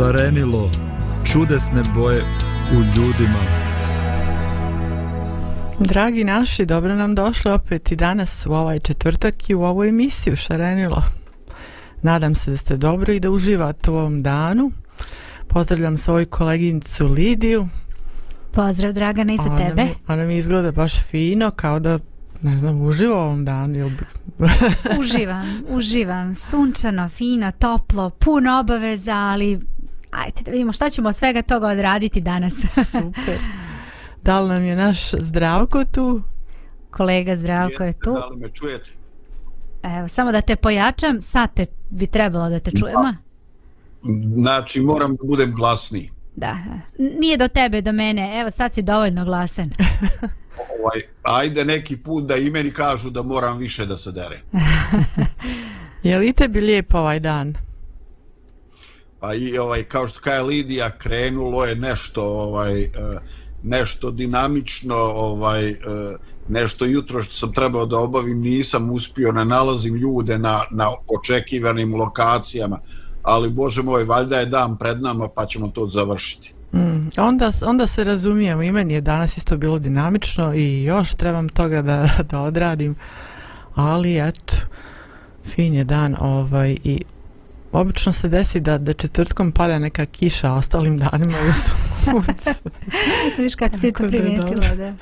Šarenilo, čudesne boje u ljudima. Dragi naši, dobro nam došli opet i danas u ovaj četvrtak i u ovu emisiju Šarenilo. Nadam se da ste dobro i da uživate u ovom danu. Pozdravljam svoju koleginicu Lidiju. Pozdrav Dragana i za ona tebe. Mi, ona mi izgleda baš fino, kao da ne znam, uživa u ovom danu. Ili... uživam, uživam. Sunčano, fino, toplo, puno obaveza, ali ajde da vidimo šta ćemo od svega toga odraditi danas. Super. Da li nam je naš Zdravko tu? Kolega Zdravko je tu. Da li me čujete? Evo, samo da te pojačam, sad te bi trebalo da te čujemo. Znači, moram da budem glasniji. Da, nije do tebe, do mene. Evo, sad si dovoljno glasan. ovaj, ajde neki put da i meni kažu da moram više da se dere. je li tebi lijepo ovaj dan? Pa i ovaj, kao što kaže Lidija, krenulo je nešto ovaj, e, nešto dinamično, ovaj, e, nešto jutro što sam trebao da obavim, nisam uspio, ne nalazim ljude na, na očekivanim lokacijama, ali bože moj, valjda je dan pred nama pa ćemo to završiti. Mm, onda, onda se razumijemo, i meni je danas isto bilo dinamično i još trebam toga da, da odradim, ali eto, fin je dan ovaj, i obično se desi da, da četvrtkom pada neka kiša, a ostalim danima je sunce. Viš kako si to primijetila, da.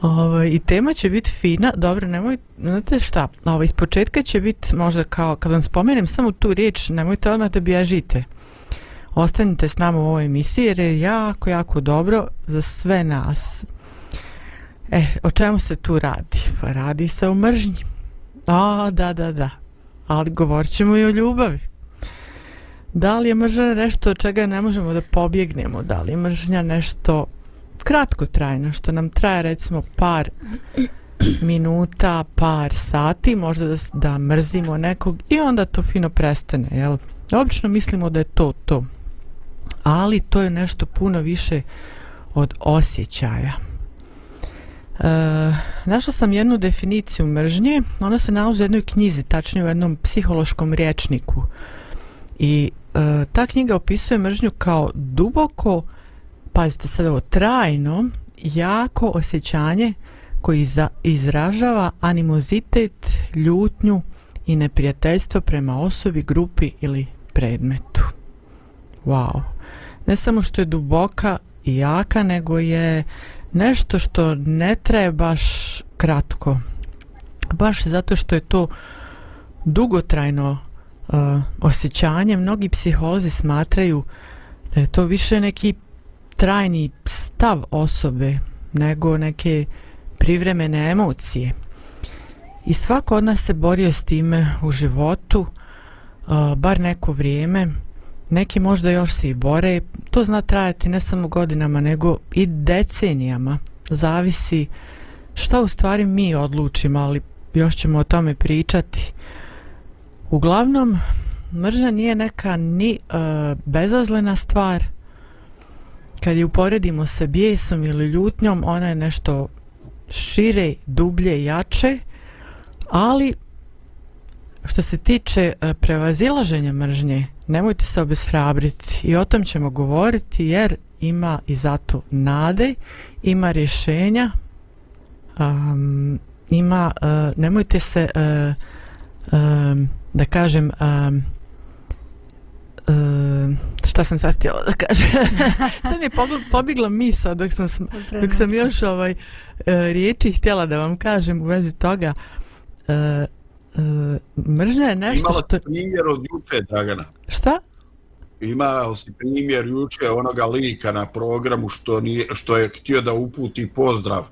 Ovaj, I tema će biti fina, dobro, nemoj, znate šta, ovaj, iz početka će biti možda kao, kad vam spomenem samo tu riječ, nemojte odmah da bježite ostanite s nama u ovoj emisiji jer je jako, jako dobro za sve nas. E, o čemu se tu radi? Pa radi se o mržnji. A, da, da, da. Ali govorit ćemo i o ljubavi. Da li je mržnja nešto od čega ne možemo da pobjegnemo? Da li je mržnja nešto kratko trajno, što nam traje recimo par minuta, par sati, možda da, da mrzimo nekog i onda to fino prestane, jel? Obično mislimo da je to to ali to je nešto puno više od osjećaja. E, našla sam jednu definiciju mržnje, ona se nalazi u jednoj knjizi, tačnije u jednom psihološkom rječniku. I e, ta knjiga opisuje mržnju kao duboko, pazite sad ovo, trajno, jako osjećanje koji za, izražava animozitet, ljutnju i neprijateljstvo prema osobi, grupi ili predmetu. Wow ne samo što je duboka i jaka, nego je nešto što ne traje baš kratko. Baš zato što je to dugotrajno uh, osjećanje. Mnogi psiholozi smatraju da je to više neki trajni stav osobe nego neke privremene emocije. I svako od nas se borio s time u životu, uh, bar neko vrijeme, neki možda još se i bore. To zna trajati ne samo godinama nego i decenijama. Zavisi šta u stvari mi odlučimo ali još ćemo o tome pričati. Uglavnom mržnja nije neka ni uh, bezazlena stvar. Kad je uporedimo sa bijesom ili ljutnjom ona je nešto šire, dublje, jače ali što se tiče uh, prevazilaženja mržnje nemojte se obeshrabriti i o tom ćemo govoriti jer ima i zato nade, ima rješenja, um, ima, uh, nemojte se, uh, um, da kažem, um, Uh, šta sam sad htjela da kažem? Sad mi je pobjegla misa dok sam, dok sam još ovaj uh, riječi htjela da vam kažem u vezi toga. Uh, mržnja je nešto Imala što... Imala primjer od juče, Dragana. Šta? Imao si primjer juče onoga lika na programu što, nije, što je htio da uputi pozdrav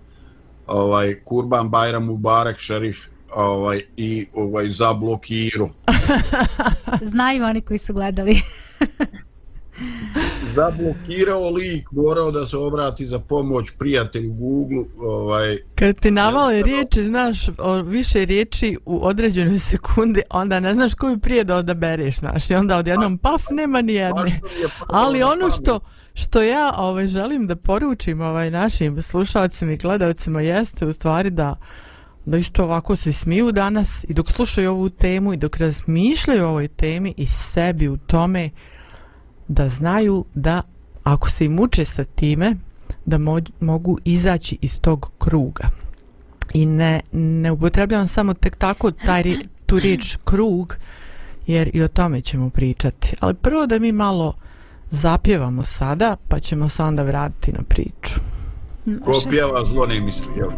ovaj Kurban Bajram Mubarak šerif ovaj i ovaj za blokiru. Znaju oni koji su gledali. zablokirao lik, morao da se obrati za pomoć prijatelju Google. Ovaj, Kad ti navale riječi, znaš, o više riječi u određenoj sekundi, onda ne znaš koju prije da odabereš, znaš, i onda odjednom, paf, nema ni jedne. Ali ono što, što ja ovaj, želim da poručim ovaj, našim slušalcima i gledalcima jeste u stvari da da isto ovako se smiju danas i dok slušaju ovu temu i dok razmišljaju o ovoj temi i sebi u tome da znaju da ako se i muče sa time da mo mogu izaći iz tog kruga. I ne, ne upotrebljavam samo tek tako taj, tu riječ krug jer i o tome ćemo pričati. Ali prvo da mi malo zapjevamo sada pa ćemo se onda vratiti na priču. Ko pjeva zlo ne misli jel?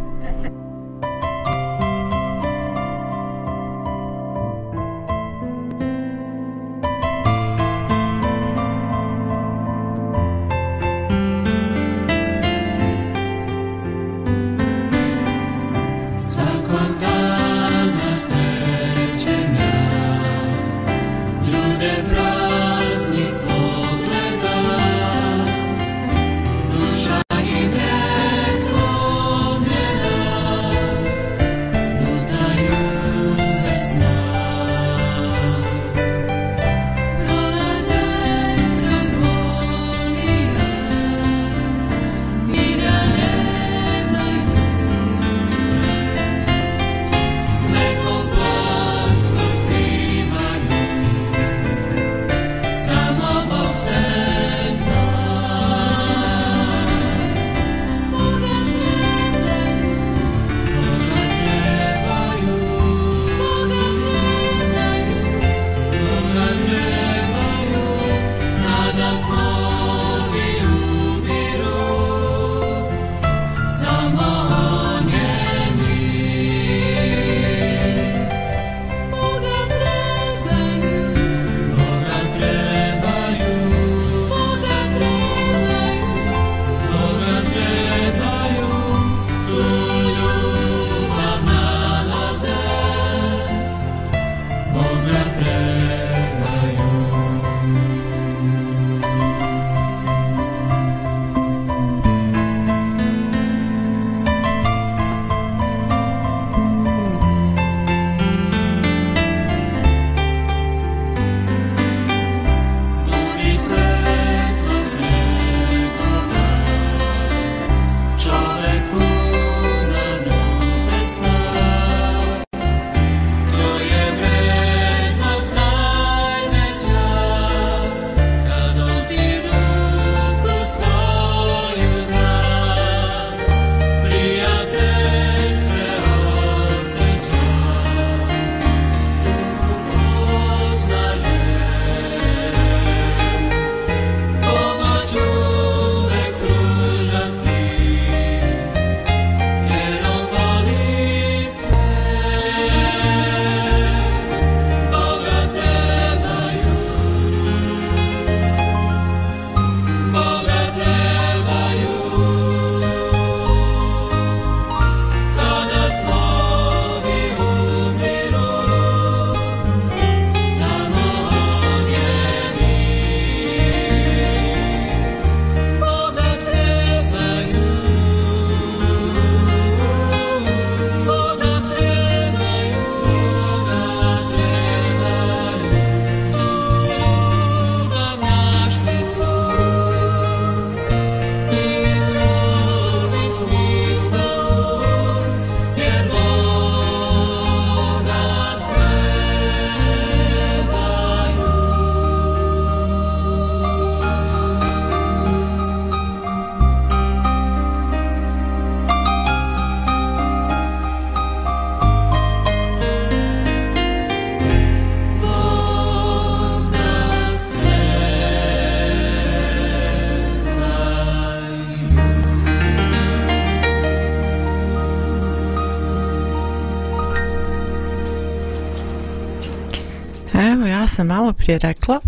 Evo, ja sam malo prije rekla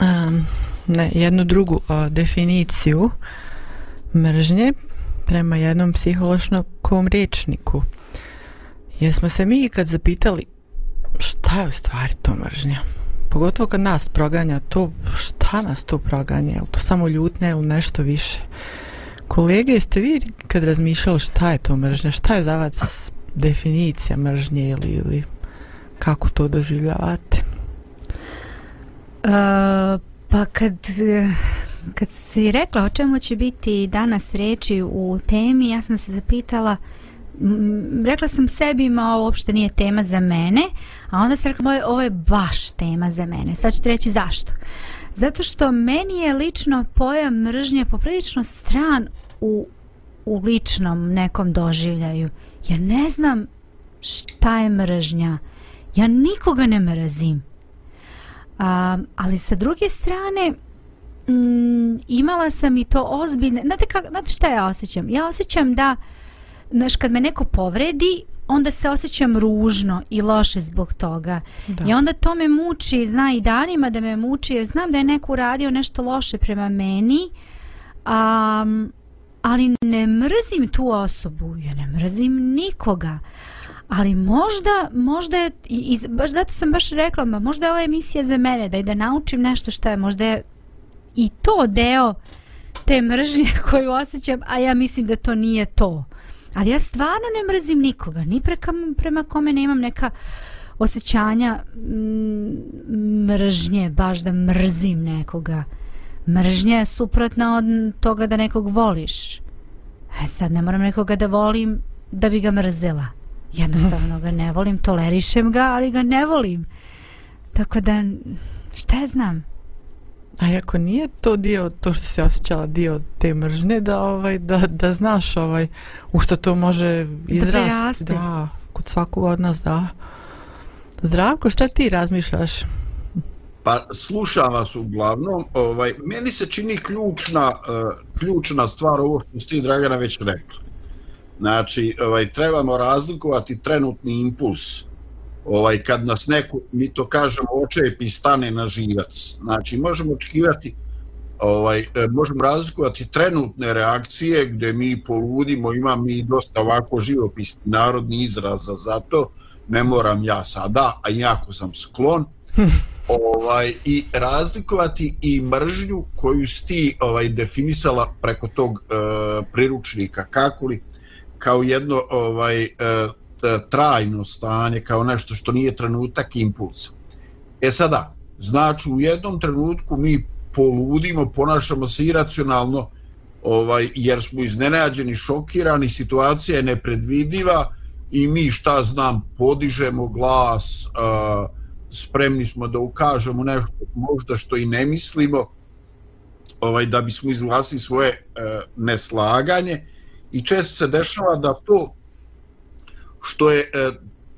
um, ne, jednu drugu uh, definiciju mržnje prema jednom psihološkom rečniku. Jesmo se mi kad zapitali šta je u stvari to mržnja? Pogotovo kad nas proganja to, šta nas to proganja? Je to samo ljutne ili nešto više? Kolege, jeste vi kad razmišljali šta je to mržnja? Šta je za vas definicija mržnje ili, ili kako to doživljavate? Uh, pa kad, kad si rekla o čemu će biti danas reči u temi, ja sam se zapitala m, rekla sam sebi, ma ovo uopšte nije tema za mene, a onda sam rekla, ovo je baš tema za mene. Sad ću ti reći zašto. Zato što meni je lično pojam mržnje poprilično stran u, u ličnom nekom doživljaju. Ja ne znam šta je mržnja. Ja nikoga ne mrazim. A, ali sa druge strane, mm, imala sam i to ozbiljne... Znate, kak, znate šta ja osjećam? Ja osjećam da, znaš, kad me neko povredi, onda se osjećam ružno i loše zbog toga. Da. I onda to me muči, zna i danima da me muči, jer znam da je neko uradio nešto loše prema meni, um, ali ne mrzim tu osobu, ja ne mrzim nikoga. Ali možda, možda je, i, i, baš zato sam baš rekla, ma možda je ova emisija za mene, da i da naučim nešto što je, možda je i to deo te mržnje koju osjećam, a ja mislim da to nije to. Ali ja stvarno ne mrzim nikoga, ni preka, prema kome nemam neka osjećanja mm, mržnje, baš da mrzim nekoga. Mržnja je suprotna od toga da nekog voliš. E sad ne moram nekoga da volim da bi ga mrzela. Jednostavno ga ne volim, tolerišem ga, ali ga ne volim. Tako da, šta ja znam? A ako nije to dio, to što se osjećala dio te mržne, da, ovaj, da, da znaš ovaj, u što to može izrasti. Da, da, kod svakog od nas, da. Zdravko, šta ti razmišljaš? Pa slušam vas uglavnom, ovaj, meni se čini ključna, uh, ključna stvar ovo što ste Dragana već rekli. Znači, ovaj, trebamo razlikovati trenutni impuls. Ovaj kad nas neko mi to kažemo očepi stane na živac. Znači možemo očekivati ovaj e, možemo razlikovati trenutne reakcije gdje mi poludimo ima mi dosta ovako živopisni narodni izraz za to. Ne moram ja sada a jako sam sklon. Ovaj i razlikovati i mržnju koju sti ovaj definisala preko tog uh, priručnika. Kako li kao jedno ovaj E, trajno stanje kao nešto što nije trenutak impulsa. E sada, znači u jednom trenutku mi poludimo, ponašamo se iracionalno ovaj, jer smo iznenađeni, šokirani, situacija je nepredvidiva i mi šta znam, podižemo glas, a, spremni smo da ukažemo nešto možda što i ne mislimo ovaj, da bismo izglasili svoje a, neslaganje i često se dešava da to što je e,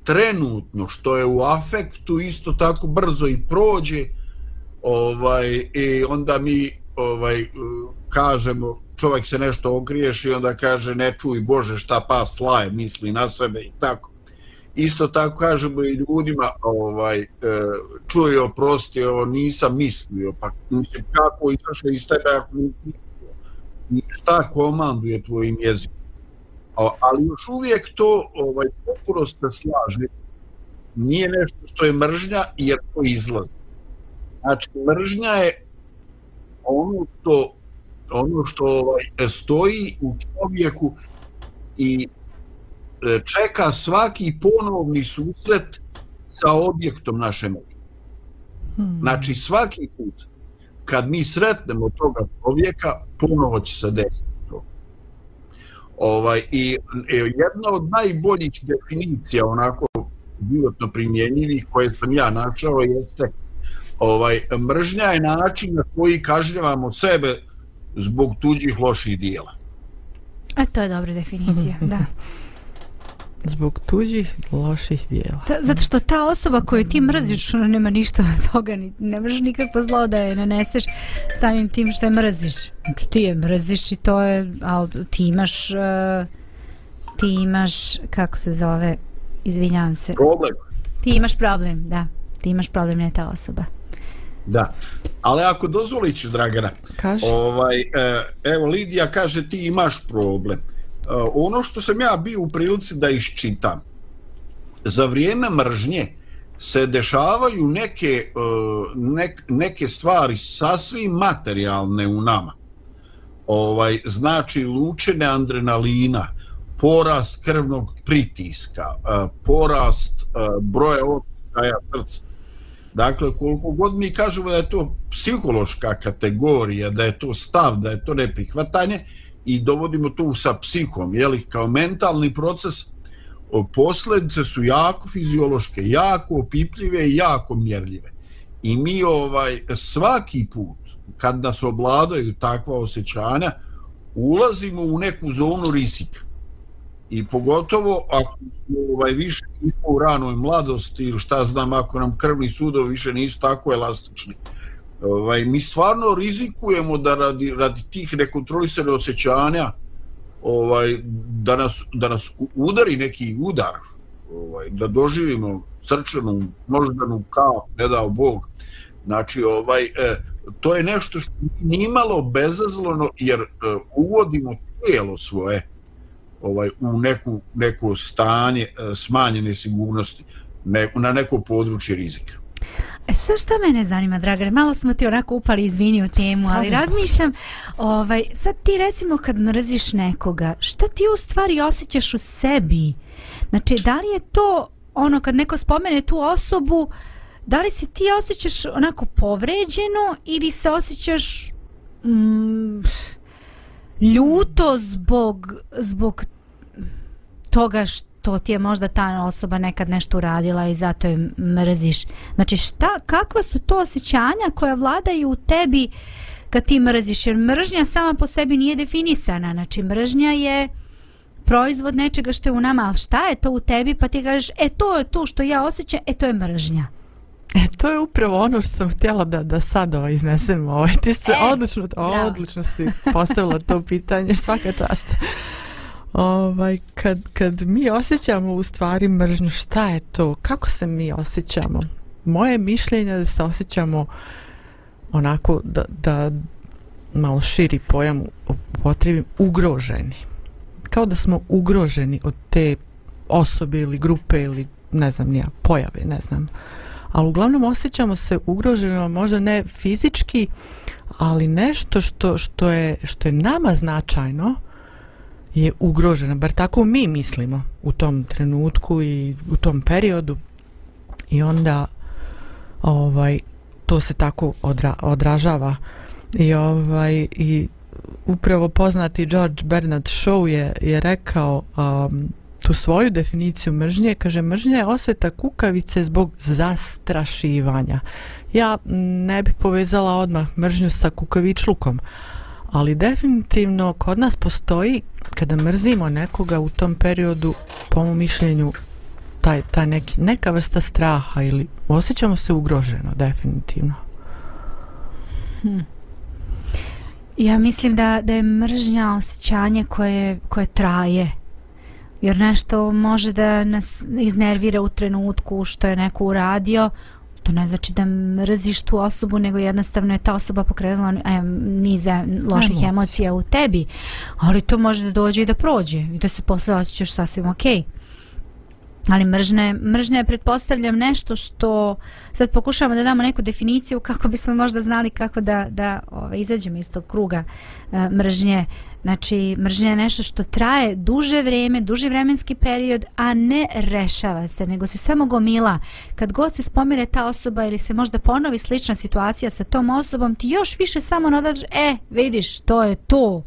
trenutno, što je u afektu isto tako brzo i prođe ovaj i onda mi ovaj e, kažemo čovjek se nešto ogriješi i onda kaže ne čuj Bože šta pa slaje misli na sebe i tako. Isto tako kažemo i ljudima ovaj e, čuj oprosti ovo nisam mislio pa mislim kako izašao iz tebe ako šta komanduje tvojim jezikom? Ali još uvijek to ovaj potpuno se slaže. Nije nešto što je mržnja jer to izlazi. Znači mržnja je ono što ono što ovaj, stoji u čovjeku i e, čeka svaki ponovni susret sa objektom naše mržnje. Hmm. znači svaki put kad mi sretnemo toga čovjeka ponovo će se desiti Ovaj, I e, jedna od najboljih definicija onako životno primjenjivih koje sam ja našao jeste ovaj, mržnja je način na koji kažnjavamo sebe zbog tuđih loših dijela. A to je dobra definicija, da. Zbog tuđih loših dijela. Ta, zato što ta osoba koju ti mrziš, ona nema ništa od toga, ni, ne možeš nikakvo zlo da je naneseš samim tim što je mrziš. Znači ti je mrziš i to je, ali ti imaš, uh, ti imaš, kako se zove, izvinjavam se. Problem. Ti imaš problem, da. Ti imaš problem, ne ta osoba. Da, ali ako dozvoliš, Dragana, Kaži. ovaj, e, evo Lidija kaže ti imaš problem. Eh, ono što sam ja bio u prilici da iščitam za vrijeme mržnje se dešavaju neke, eh, nek, neke stvari sasvim materijalne u nama. Ovaj znači lučene adrenalina porast krvnog pritiska eh, porast broja otkaja srca. Dakle koliko god mi kažemo da je to psihološka kategorija da je to stav da je to neprihvatanje i dovodimo to sa psihom, jeli, kao mentalni proces, posljedice su jako fiziološke, jako opipljive i jako mjerljive. I mi ovaj svaki put kad nas obladaju takva osjećanja, ulazimo u neku zonu rizika. I pogotovo ako smo ovaj, više u ranoj mladosti ili šta znam, ako nam krvni sudovi više nisu tako elastični, ovaj, mi stvarno rizikujemo da radi, radi tih nekontrolisane osjećanja ovaj, da, nas, da nas udari neki udar, ovaj, da doživimo srčanu, moždanu kao, ne dao Bog. Znači, ovaj, eh, to je nešto što nimalo bezazlono, jer eh, uvodimo tijelo svoje ovaj, u neku, neko stanje eh, smanjene sigurnosti, ne, na neko područje rizika. E šta šta mene zanima, Dragar, malo smo ti onako upali izvini u temu, ali razmišljam, ovaj, sad ti recimo kad mrziš nekoga, šta ti u stvari osjećaš u sebi? Znači, da li je to ono kad neko spomene tu osobu, da li se ti osjećaš onako povređeno ili se osjećaš mm, ljuto zbog, zbog toga što to ti je možda ta osoba nekad nešto uradila i zato je mrziš. Znači šta, kakva su to osjećanja koja vladaju u tebi kad ti mrziš? Jer mržnja sama po sebi nije definisana. Znači mržnja je proizvod nečega što je u nama, ali šta je to u tebi pa ti kažeš, e to je to što ja osjećam, e to je mržnja. E, to je upravo ono što sam htjela da, da sad ovaj iznesem. Ovaj. Ti se e, odlično, odlično si postavila to pitanje, svaka čast. Ovaj, kad, kad mi osjećamo u stvari mržnju, šta je to? Kako se mi osjećamo? Moje mišljenje je da se osjećamo onako da, da malo širi pojam potrebim ugroženi. Kao da smo ugroženi od te osobe ili grupe ili ne znam nija, pojave, ne znam. Ali uglavnom osjećamo se ugroženo, možda ne fizički, ali nešto što, što, je, što je nama značajno, je ugrožena, bar tako mi mislimo u tom trenutku i u tom periodu. I onda ovaj to se tako odra, odražava. I ovaj i upravo poznati George Bernard Shaw je, je rekao um, tu svoju definiciju mržnje, kaže mržnja je osveta kukavice zbog zastrašivanja. Ja ne bih povezala odmah mržnju sa kukavičlukom, ali definitivno kod nas postoji kada mrzimo nekoga u tom periodu po mom mišljenju taj, taj neki, neka vrsta straha ili osjećamo se ugroženo definitivno hmm. ja mislim da, da je mržnja osjećanje koje, koje traje jer nešto može da nas iznervira u trenutku što je neko uradio to ne znači da mrziš tu osobu, nego jednostavno je ta osoba pokrenula e, niza loših emocija. emocija u tebi. Ali to može da dođe i da prođe i da se posle osjećaš sasvim okej. Okay. Ali mržne, mržnja je pretpostavljam nešto što sad pokušavamo da damo neku definiciju kako bismo možda znali kako da, da ove, izađemo iz tog kruga e, mržnje. Znači, mržnja je nešto što traje duže vrijeme, duži vremenski period, a ne rešava se, nego se samo gomila. Kad god se spomire ta osoba ili se možda ponovi slična situacija sa tom osobom, ti još više samo nadaš, e, vidiš, to je to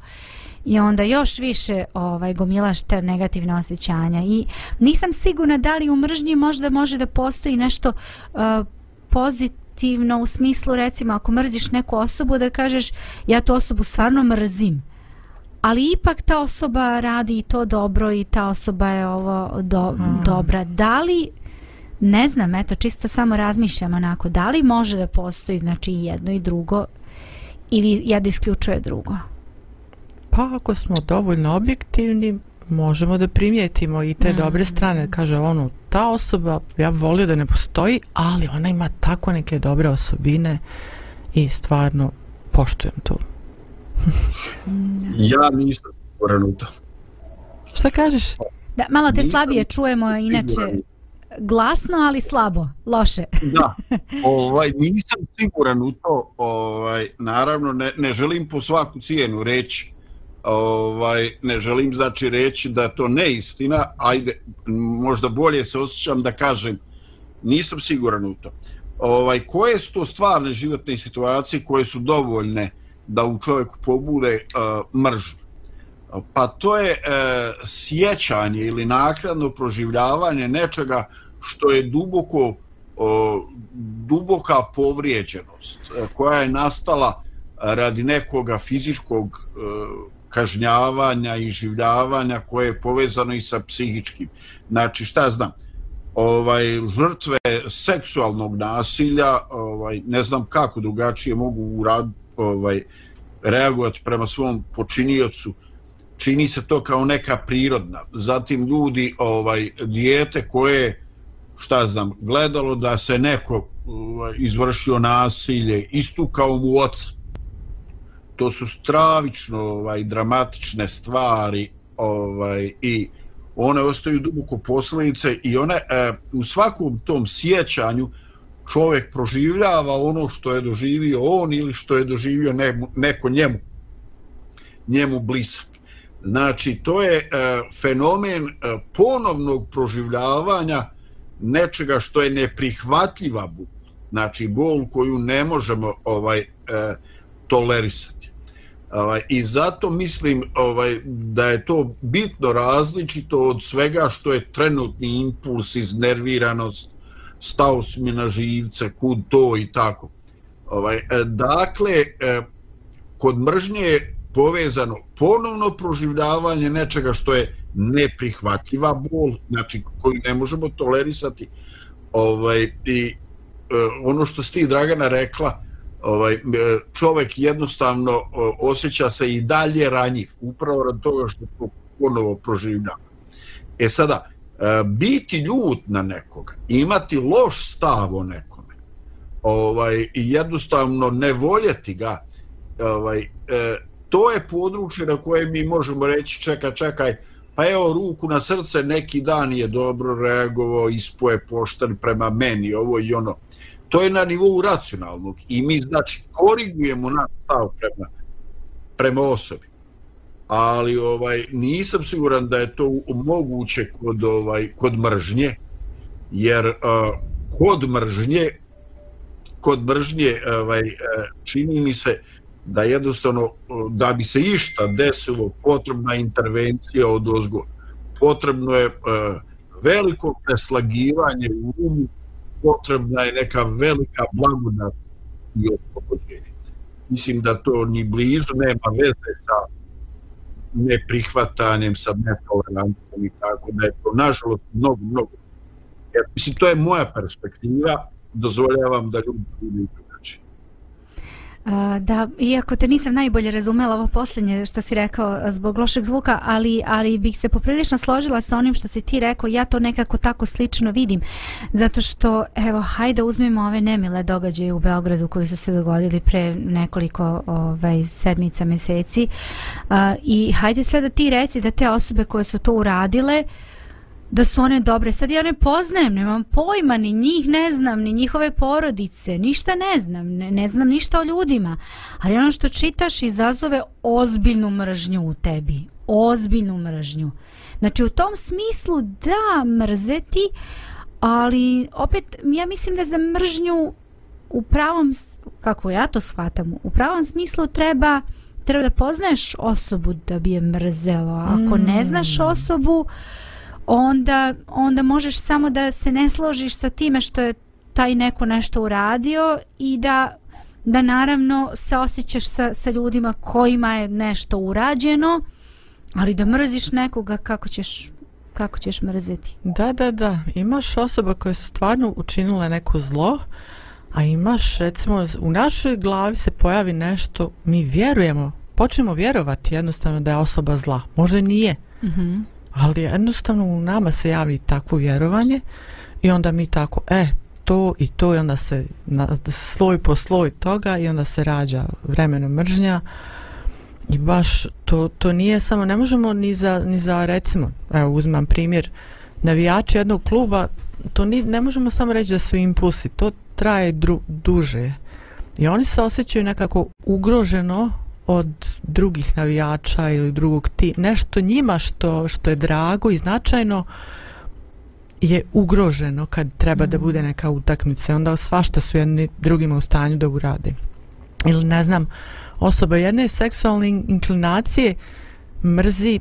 i onda još više ovaj gomilaš te negativne osjećanja. I nisam sigurna da li u mržnji možda može da postoji nešto uh, pozitivno u smislu recimo ako mrziš neku osobu da kažeš ja tu osobu stvarno mrzim. Ali ipak ta osoba radi to dobro i ta osoba je ovo do, hmm. dobra. Da li ne znam eto čisto samo razmišljam onako da li može da postoji znači jedno i drugo ili jedno isključuje drugo Pa ako smo dovoljno objektivni, možemo da primijetimo i te mm. dobre strane. Kaže ono, ta osoba, ja volio da ne postoji, ali ona ima tako neke dobre osobine i stvarno poštujem to. ja nisam siguran u to. Šta kažeš? Da, malo te nisam slabije čujemo, inače glasno, ali slabo, loše. da, ovaj, nisam siguran u to. Ovaj, naravno, ne, ne želim po svaku cijenu reći ovaj ne želim znači reći da to ne istina, ajde možda bolje se osjećam da kažem nisam siguran u to ovaj koje su to stvarne životne situacije koje su dovoljne da u čovjeku pobude uh, e, mržu? Pa to je uh, sjećanje ili nakradno proživljavanje nečega što je duboko duboka povrijeđenost e, koja je nastala radi nekoga fizičkog kažnjavanja i življavanja koje je povezano i sa psihičkim. Znači, šta znam, ovaj žrtve seksualnog nasilja, ovaj ne znam kako drugačije mogu urad, ovaj reagovati prema svom počiniocu. Čini se to kao neka prirodna. Zatim ljudi, ovaj dijete koje šta znam, gledalo da se neko ovaj, izvršio nasilje, istukao mu oca. To su stravično ovaj dramatične stvari, ovaj i one ostaju duboko posljedice i one e, u svakom tom sjećanju čovjek proživljava ono što je doživio on ili što je doživio ne, neko njemu njemu blisak. Znači, to je e, fenomen e, ponovnog proživljavanja nečega što je neprihvatljiva bol. Znači, bol koju ne možemo ovaj e, tolerisati. Ovaj, I zato mislim ovaj, da je to bitno različito od svega što je trenutni impuls, iznerviranost, stao mi na živce, kud to i tako. Ovaj, e, dakle, e, kod mržnje je povezano ponovno proživljavanje nečega što je neprihvatljiva bol, znači koju ne možemo tolerisati. Ovaj, I e, ono što ste i Dragana rekla, ovaj e, čovjek jednostavno e, osjeća se i dalje ranjiv upravo rad toga što to ponovo proživljava. E sada, e, biti ljut na nekoga, imati loš stav o nekome, ovaj, i jednostavno ne voljeti ga, ovaj, to je područje na koje mi možemo reći čekaj, čekaj, pa evo ruku na srce, neki dan je dobro reagovao, ispoje pošten prema meni, ovo i ono to je na nivou racionalnog i mi znači korigujemo naš stav prema, prema osobi. Ali ovaj nisam siguran da je to moguće kod ovaj kod mržnje jer uh, kod mržnje kod mržnje ovaj e, čini mi se da jednostavno da bi se išta desilo potrebna intervencija od ozgo potrebno je uh, veliko preslagivanje u umu potrebna je neka velika blagodat i oslobođenje. Mislim da to ni blizu nema veze sa neprihvatanjem, sa netolerancijom i tako da je to nažalost mnogo, mnogo. Jer, mislim, to je moja perspektiva, dozvoljavam da ljudi budu da, iako te nisam najbolje razumela ovo posljednje što si rekao zbog lošeg zvuka, ali, ali bih se poprilično složila sa onim što si ti rekao, ja to nekako tako slično vidim, zato što, evo, hajde uzmimo ove nemile događaje u Beogradu koji su se dogodili pre nekoliko ovaj, sedmica, meseci. Uh, i hajde sad da ti reci da te osobe koje su to uradile, uh, da su one dobre. Sad ja ne poznajem, nemam pojma, ni njih ne znam, ni njihove porodice, ništa ne znam, ne, ne znam ništa o ljudima. Ali ono što čitaš izazove ozbiljnu mržnju u tebi, ozbiljnu mržnju. Znači u tom smislu da mrzeti, ali opet ja mislim da za mržnju u pravom, kako ja to shvatam, u pravom smislu treba treba da poznaješ osobu da bi je mrzelo. Ako mm. ne znaš osobu, uh, onda, onda možeš samo da se ne složiš sa time što je taj neko nešto uradio i da da naravno se osjećaš sa, sa ljudima kojima je nešto urađeno ali da mrziš nekoga kako ćeš kako ćeš mrziti da da da. Imaš osoba koje su stvarno učinile neko zlo a imaš recimo u našoj glavi se pojavi nešto mi vjerujemo počnemo vjerovati jednostavno da je osoba zla. Možda nije. Mm -hmm ali jednostavno u nama se javi takvo vjerovanje i onda mi tako, e, to i to i onda se na, sloj po sloj toga i onda se rađa vremeno mržnja. I baš to, to nije samo, ne možemo ni za, ni za recimo, evo uzmam primjer, navijači jednog kluba, to ni, ne možemo samo reći da su impulsi, to traje dru, duže. I oni se osjećaju nekako ugroženo od drugih navijača ili drugog ti nešto njima što što je drago i značajno je ugroženo kad treba mm. da bude neka utakmica onda svašta su jedni drugima u stanju da urade ili ne znam osoba jedne seksualne inklinacije mrzi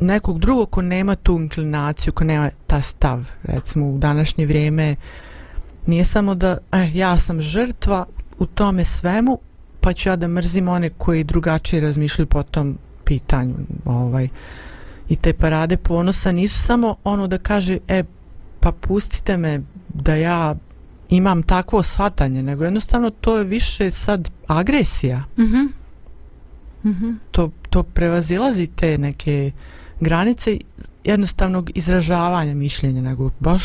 nekog drugog ko nema tu inklinaciju, ko nema ta stav. Recimo u današnje vrijeme nije samo da eh, ja sam žrtva u tome svemu, pa ću ja da mrzim one koji drugačije razmišljaju po tom pitanju. Ovaj. I te parade ponosa nisu samo ono da kaže, e, pa pustite me da ja imam takvo shvatanje, nego jednostavno to je više sad agresija. Mm -hmm. Mm -hmm. To, to prevazilazi te neke granice jednostavnog izražavanja mišljenja, nego baš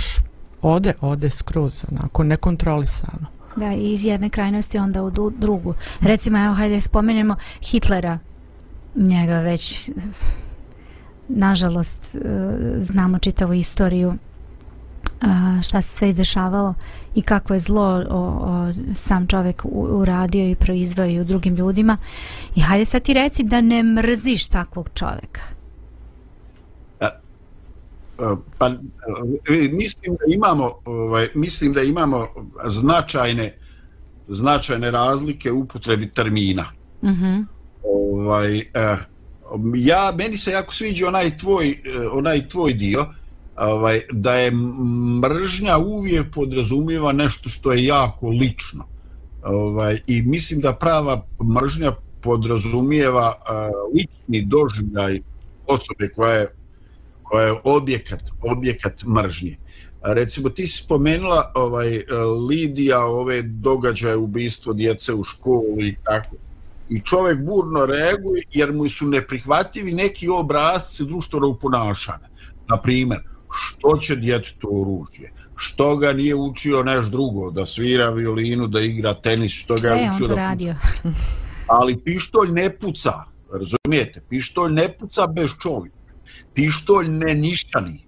ode, ode skroz, onako, nekontrolisano. Da, i iz jedne krajnosti onda u drugu. Recimo, evo, hajde spomenemo Hitlera. Njega već, nažalost, e, znamo čitavu istoriju e, šta se sve izdešavalo i kako je zlo o, o, sam čovjek uradio i proizvao i u drugim ljudima. I hajde sad ti reci da ne mrziš takvog čovjeka. Pa mislim da imamo ovaj mislim da imamo značajne značajne razlike u upotrebi termina. Mhm. Mm ovaj eh, ja meni se jako sviđa onaj tvoj onaj tvoj dio ovaj da je mržnja uvijek podrazumijeva nešto što je jako lično. Ovaj i mislim da prava mržnja podrazumijeva uh, lični doživljaj osobe koja je koja je objekat, objekat mržnje. Recimo, ti si spomenula ovaj, Lidija, ove događaje ubistvo djece u školu i tako. I čovjek burno reaguje jer mu su neprihvatljivi neki obrazci društvenog ponašanja. Naprimjer, što će to oružje? Što ga nije učio neš drugo? Da svira violinu, da igra tenis? Što Sve ga je učio da radio. Ali pištolj ne puca, razumijete? Pištolj ne puca bez čovjeka pištolj ne ništani.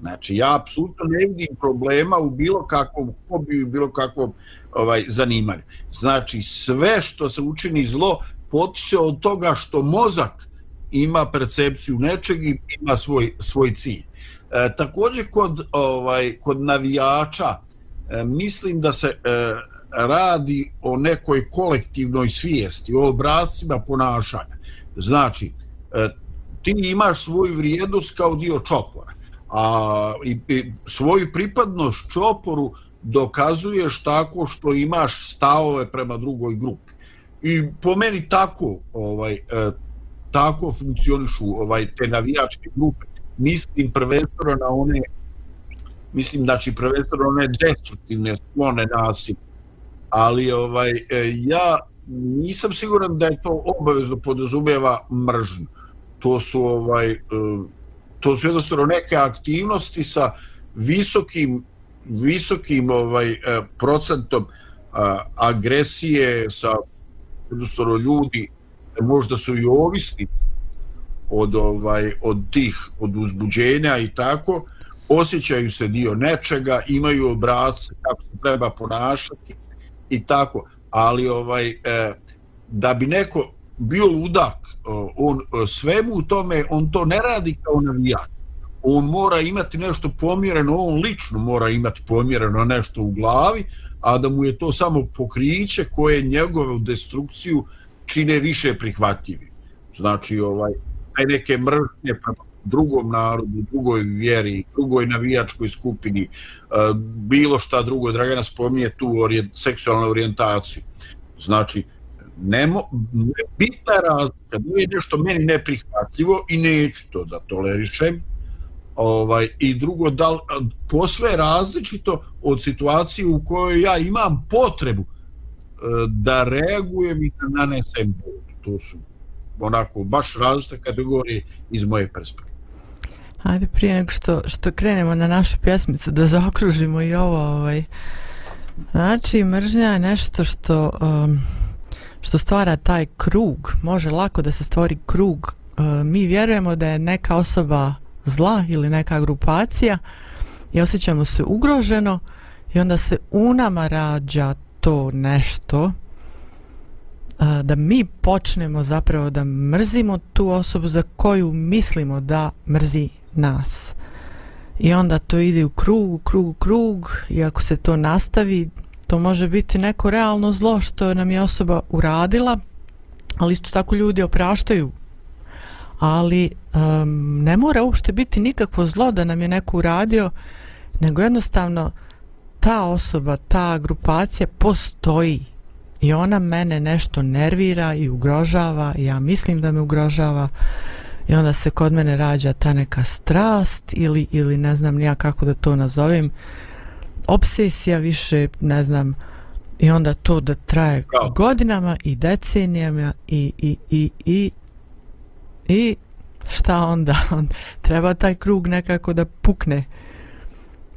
Znači, ja apsolutno ne vidim problema u bilo kakvom hobiju i bilo kakvom ovaj, zanimanju. Znači, sve što se učini zlo potiče od toga što mozak ima percepciju nečeg i ima svoj, svoj cilj. E, također, kod, ovaj, kod navijača, e, mislim da se e, radi o nekoj kolektivnoj svijesti, o obrazcima ponašanja. Znači, e, ti imaš svoju vrijednost kao dio čopora a i, i svoju pripadnost čoporu dokazuješ tako što imaš stavove prema drugoj grupi. I po meni tako ovaj e, tako funkcionišu ovaj te navijačke grupe. Mislim prvenstveno na one mislim znači prvenstveno one destruktivne sklone nasilje ali ovaj e, ja nisam siguran da je to obavezno podrazumeva mržnju to su ovaj eh, to su jednostavno neke aktivnosti sa visokim visokim ovaj eh, procentom agresije sa jednostavno ljudi možda su i ovisni od ovaj od tih od uzbuđenja i tako osjećaju se dio nečega imaju obrazce kako se treba ponašati i tako ali ovaj e, da bi neko bio ludak e, on e, svemu u tome on to ne radi kao navijač. On mora imati nešto pomjereno on lično mora imati pomjereno nešto u glavi a da mu je to samo pokriće koje njegovu destrukciju čine više prihvatljivi znači ovaj taj neke mržnje prema drugom narodu, drugoj vjeri, drugoj navijačkoj skupini, e, bilo šta drugo, Dragana spominje tu orient, seksualnu orijentaciju. Znači, nemo, bitna razlika, da je nešto meni neprihvatljivo i neću to da tolerišem, ovaj, i drugo, da, posve različito od situacije u kojoj ja imam potrebu e, da reagujem i da nanesem bol. To su onako baš različite kategorije iz moje perspektive. Ajde prije nego što, što krenemo na našu pjesmicu da zaokružimo i ovo ovaj. znači mržnja je nešto što um, što stvara taj krug, može lako da se stvori krug. E, mi vjerujemo da je neka osoba zla ili neka grupacija i osjećamo se ugroženo i onda se u nama rađa to nešto e, da mi počnemo zapravo da mrzimo tu osobu za koju mislimo da mrzi nas. I onda to ide u krug, u krug, u krug i ako se to nastavi, to može biti neko realno zlo što nam je osoba uradila, ali isto tako ljudi opraštaju. ali um, ne mora uopšte biti nikakvo zlo da nam je neko uradio, nego jednostavno ta osoba, ta grupacija postoji. I ona mene nešto nervira i ugrožava i ja mislim da me ugrožava. I onda se kod mene rađa ta neka strast ili, ili ne znam nija kako da to nazovem obsesija više ne znam i onda to da traje Bravo. godinama i decenijama i, i, i, i, i šta onda? On treba taj krug nekako da pukne.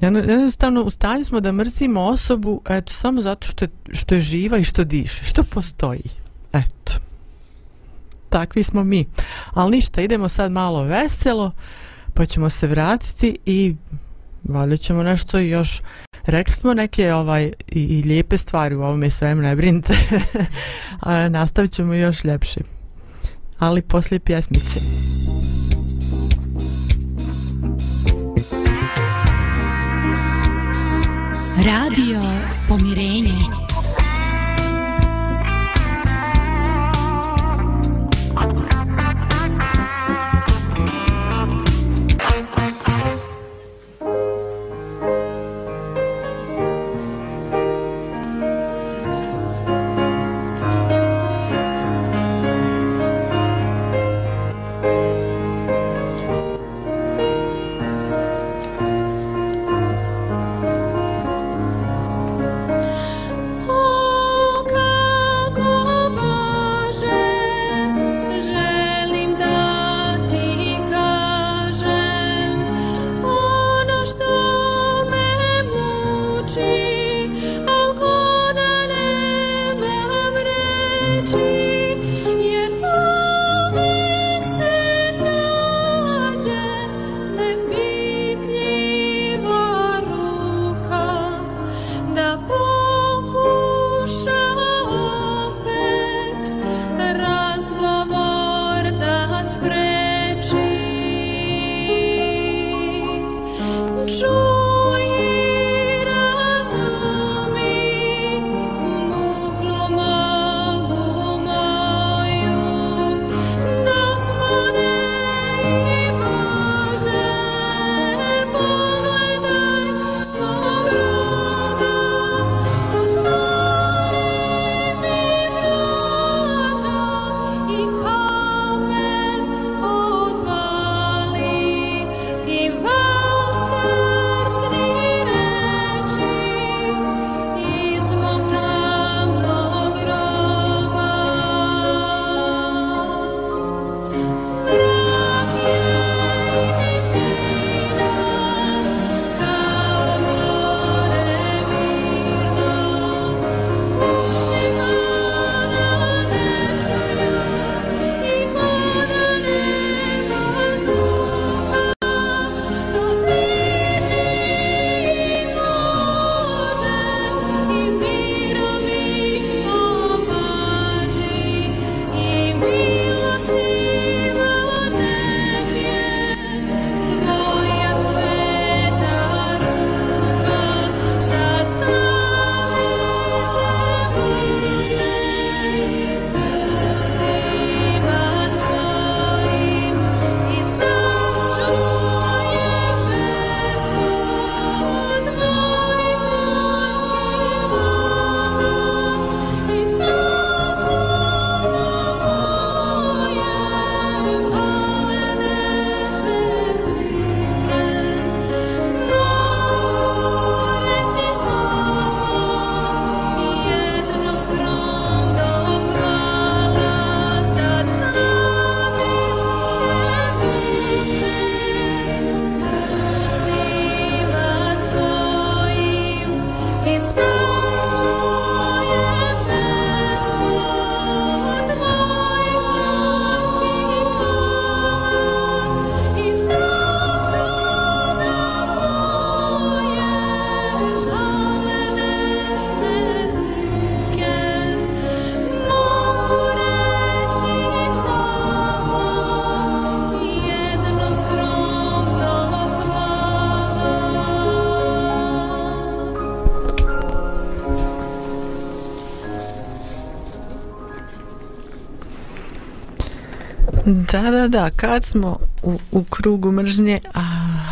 Jedno- jednostavno u stanju smo da mrzimo osobu eto samo zato što je, što je živa i što diše što postoji. Eto. Takvi smo mi. Ali ništa idemo sad malo veselo pa ćemo se vratiti i valjda ćemo nešto još rekli smo neke ovaj i, i lijepe stvari u ovome svem ne brinite. A nastavit ćemo još ljepše ali poslije pjesmice. Radio Pomirenje. Da, da, da, kad smo u, u krugu mržnje, a,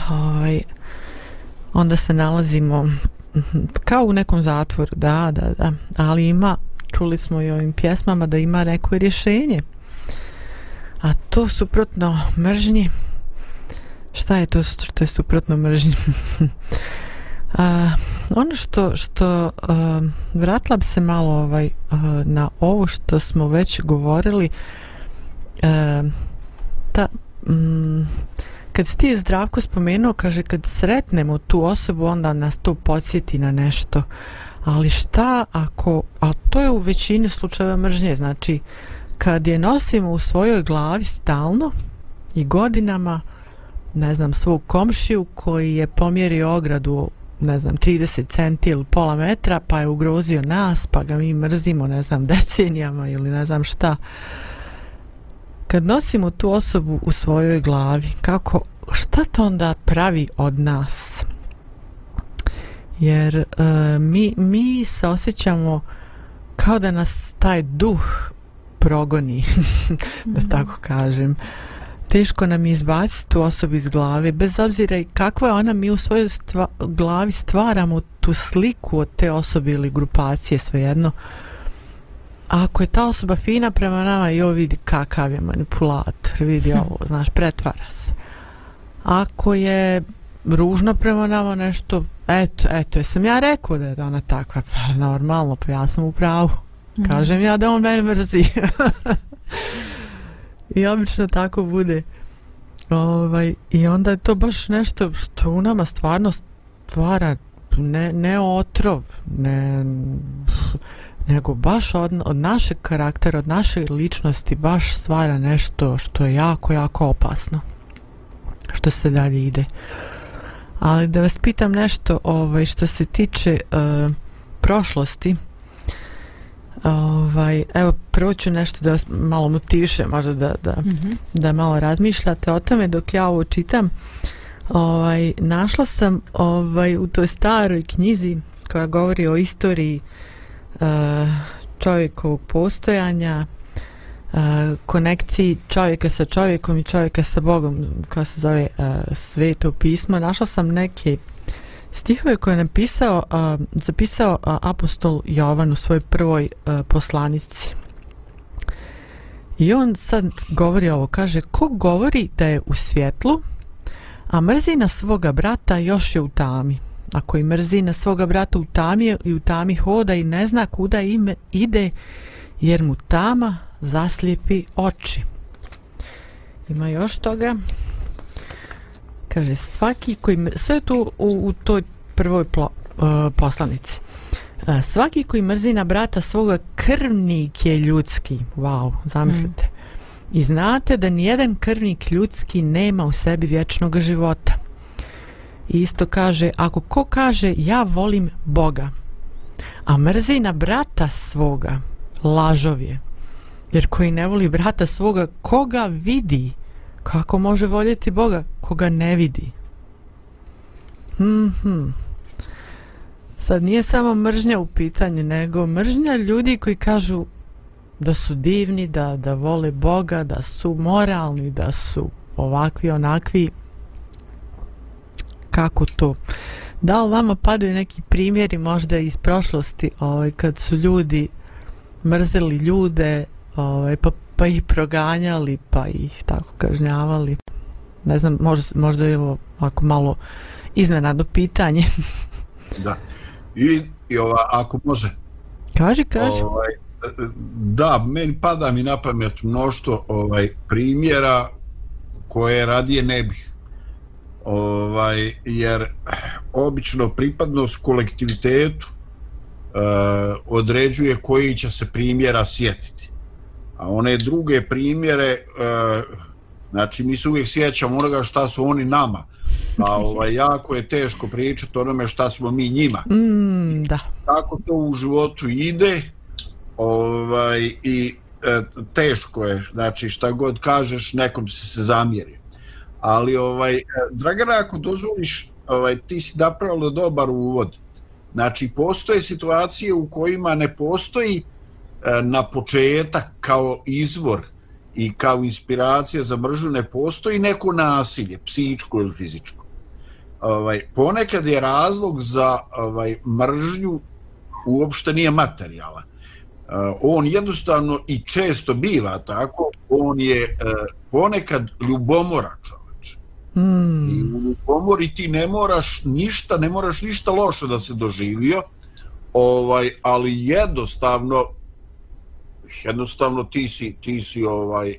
ovaj, onda se nalazimo mhm, kao u nekom zatvoru, da, da, da, ali ima, čuli smo i ovim pjesmama da ima neko rješenje. A to suprotno mržnji, šta je to što je suprotno mržnji? a, ono što, što a, vratila bi se malo ovaj, a, na ovo što smo već govorili, a, ta, mm, kad si ti zdravko spomenuo, kaže kad sretnemo tu osobu, onda nas to podsjeti na nešto. Ali šta ako, a to je u većini slučajeva mržnje, znači kad je nosimo u svojoj glavi stalno i godinama, ne znam, svog komšiju koji je pomjerio ogradu ne znam, 30 centi ili pola metra, pa je ugrozio nas, pa ga mi mrzimo, ne znam, decenijama ili ne znam šta. Kad nosimo tu osobu u svojoj glavi, kako, šta to onda pravi od nas? Jer uh, mi, mi se osjećamo kao da nas taj duh progoni, da mhm. tako kažem. Teško nam je izbaciti tu osobu iz glave, bez obzira i kakva je ona, mi u svojoj stva, glavi stvaramo tu sliku od te osobe ili grupacije, svejedno. A ako je ta osoba fina prema nama, jo vidi kakav je manipulator, vidi ovo, znaš, pretvara se. Ako je ružno prema nama nešto, eto, eto, jesam ja rekao da je ona takva, pa normalno, pa ja sam u pravu. Mhm. Kažem ja da on mene mrzi. I obično tako bude. Ovaj, I onda je to baš nešto što u nama stvarno stvara ne, ne otrov, ne, nego baš od, od našeg karaktera, od naše ličnosti baš stvara nešto što je jako, jako opasno. Što se dalje ide. Ali da vas pitam nešto ovaj, što se tiče uh, prošlosti, Ovaj, evo, prvo ću nešto da vas malo motiviše, možda da, da, mm -hmm. da malo razmišljate o tome dok ja ovo čitam. Ovaj, našla sam ovaj, u toj staroj knjizi koja govori o istoriji uh, Eh, čovjekovog postojanja, eh, konekciji čovjeka sa čovjekom i čovjeka sa Bogom, koja se zove eh, sveto pismo. Našla sam neke stihove koje je napisao, zapisao apostol Jovan u svojoj prvoj poslanici. I on sad govori ovo, kaže, ko govori da je u svjetlu, a mrzi na svoga brata još je u tami. Ako i mrzi na svoga brata u tami i u tami hoda i ne zna kuda ime ide, jer mu tama zaslijepi oči. Ima još toga. Kaže svaki koji sve tu u, u toj prvoj plo, uh, poslanici. Uh, svaki koji mrzi na brata svoga krvnik je ljudski. Wow, zamislite. Mm. i znate da nijedan krvnik ljudski nema u sebi vječnog života I isto kaže ako ko kaže ja volim Boga a mrzi na brata svoga lažov je jer koji ne voli brata svoga koga vidi kako može voljeti Boga koga ne vidi? Mm hmm. Sad nije samo mržnja u pitanju, nego mržnja ljudi koji kažu da su divni, da, da vole Boga, da su moralni, da su ovakvi, onakvi. Kako to? Da li vama padaju neki primjeri možda iz prošlosti ovaj, kad su ljudi mrzeli ljude ovaj, pa pa ih proganjali, pa ih tako kažnjavali. Ne znam, možda, možda je ovo ako malo iznenadno pitanje. da. I, i ova, ako može. Kaži, kaži. Ovaj, da, meni pada mi na pamet mnošto ovaj, primjera koje radije ne bih. Ovaj, jer obično pripadnost kolektivitetu uh, određuje koji će se primjera sjetiti. A one druge primjere e, znači mi se uvijek sjećamo onoga šta su oni nama. A ovaj, jako je teško pričati onome šta smo mi njima. Mm, da. tako to u životu ide ovaj, i e, teško je. Znači šta god kažeš nekom se se zamjeri ali ovaj Dragana ako dozvoliš ovaj, ti si napravila dobar uvod znači postoje situacije u kojima ne postoji e, na početak kao izvor i kao inspiracija za mržnju ne postoji neko nasilje, psihičko ili fizičko. Ovaj, ponekad je razlog za ovaj mržnju uopšte nije materijalan. E, on jednostavno i često biva tako, on je e, ponekad ljubomoračan. Mm. I u ljubomori ti ne moraš ništa, ne moraš ništa loše da se doživio, ovaj, ali jednostavno jednostavno ti si, ti si ovaj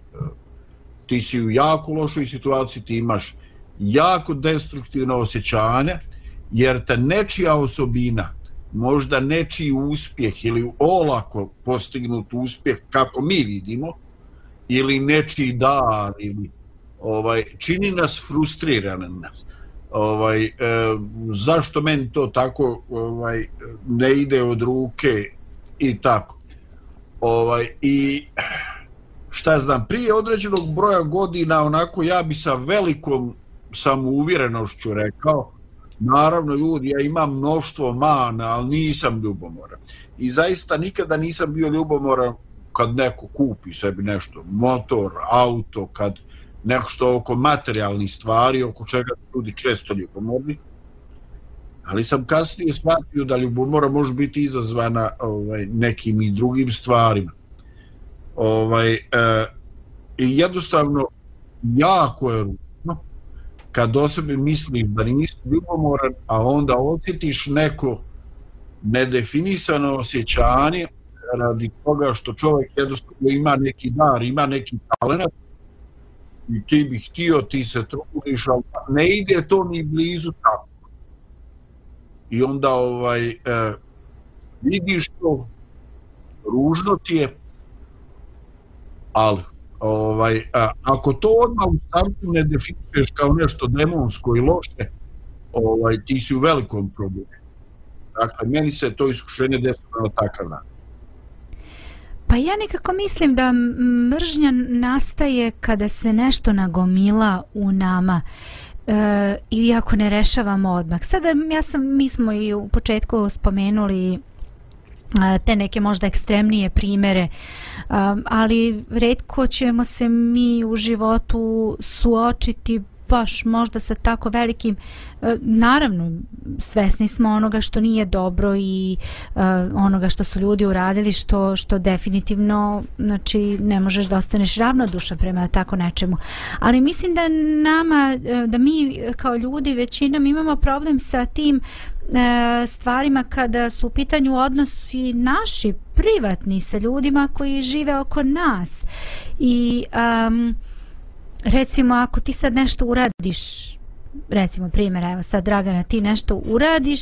ti si u jako lošoj situaciji, ti imaš jako destruktivno osjećanje, jer te nečija osobina, možda nečiji uspjeh ili olako postignut uspjeh, kako mi vidimo, ili nečiji dar, ili, ovaj, čini nas frustriranim nas. Ovaj, e, zašto meni to tako ovaj, ne ide od ruke i tako ovaj i šta znam prije određenog broja godina onako ja bi sa velikom samouvjerenošću rekao naravno ljudi ja imam mnoštvo mana ali nisam ljubomoran i zaista nikada nisam bio ljubomoran kad neko kupi sebi nešto motor, auto kad nešto oko materijalnih stvari oko čega ljudi često ljubomorni ali sam kasnije shvatio da ljubomora može biti izazvana ovaj, nekim i drugim stvarima. Ovaj, e, I jednostavno, jako je ručno kad o sebi misliš da nisi ljubomoran, a onda osjetiš neko nedefinisano osjećanje radi toga što čovjek jednostavno ima neki dar, ima neki talent i ti bi htio, ti se trudiš, ali ne ide to ni blizu tako. I onda ovaj e, vidiš to ružno ti je ali ovaj a, ako to odmah u startu ne definišeš kao nešto demonsko i loše ovaj ti si u velikom problemu. Dakle meni se to iskušenje desilo na takav način. Pa ja nekako mislim da mržnja nastaje kada se nešto nagomila u nama e, ili ako ne rešavamo odmah. Sada ja sam, mi smo i u početku spomenuli e, te neke možda ekstremnije primere, ali redko ćemo se mi u životu suočiti baš možda sa tako velikim e, naravno svesni smo onoga što nije dobro i e, onoga što su ljudi uradili što što definitivno znači ne možeš da ostaneš ravnodušan prema tako nečemu. Ali mislim da nama e, da mi kao ljudi većinom imamo problem sa tim e, stvarima kada su u pitanju odnosi naši privatni sa ljudima koji žive oko nas. I um, recimo ako ti sad nešto uradiš recimo primjer evo sad Dragana ti nešto uradiš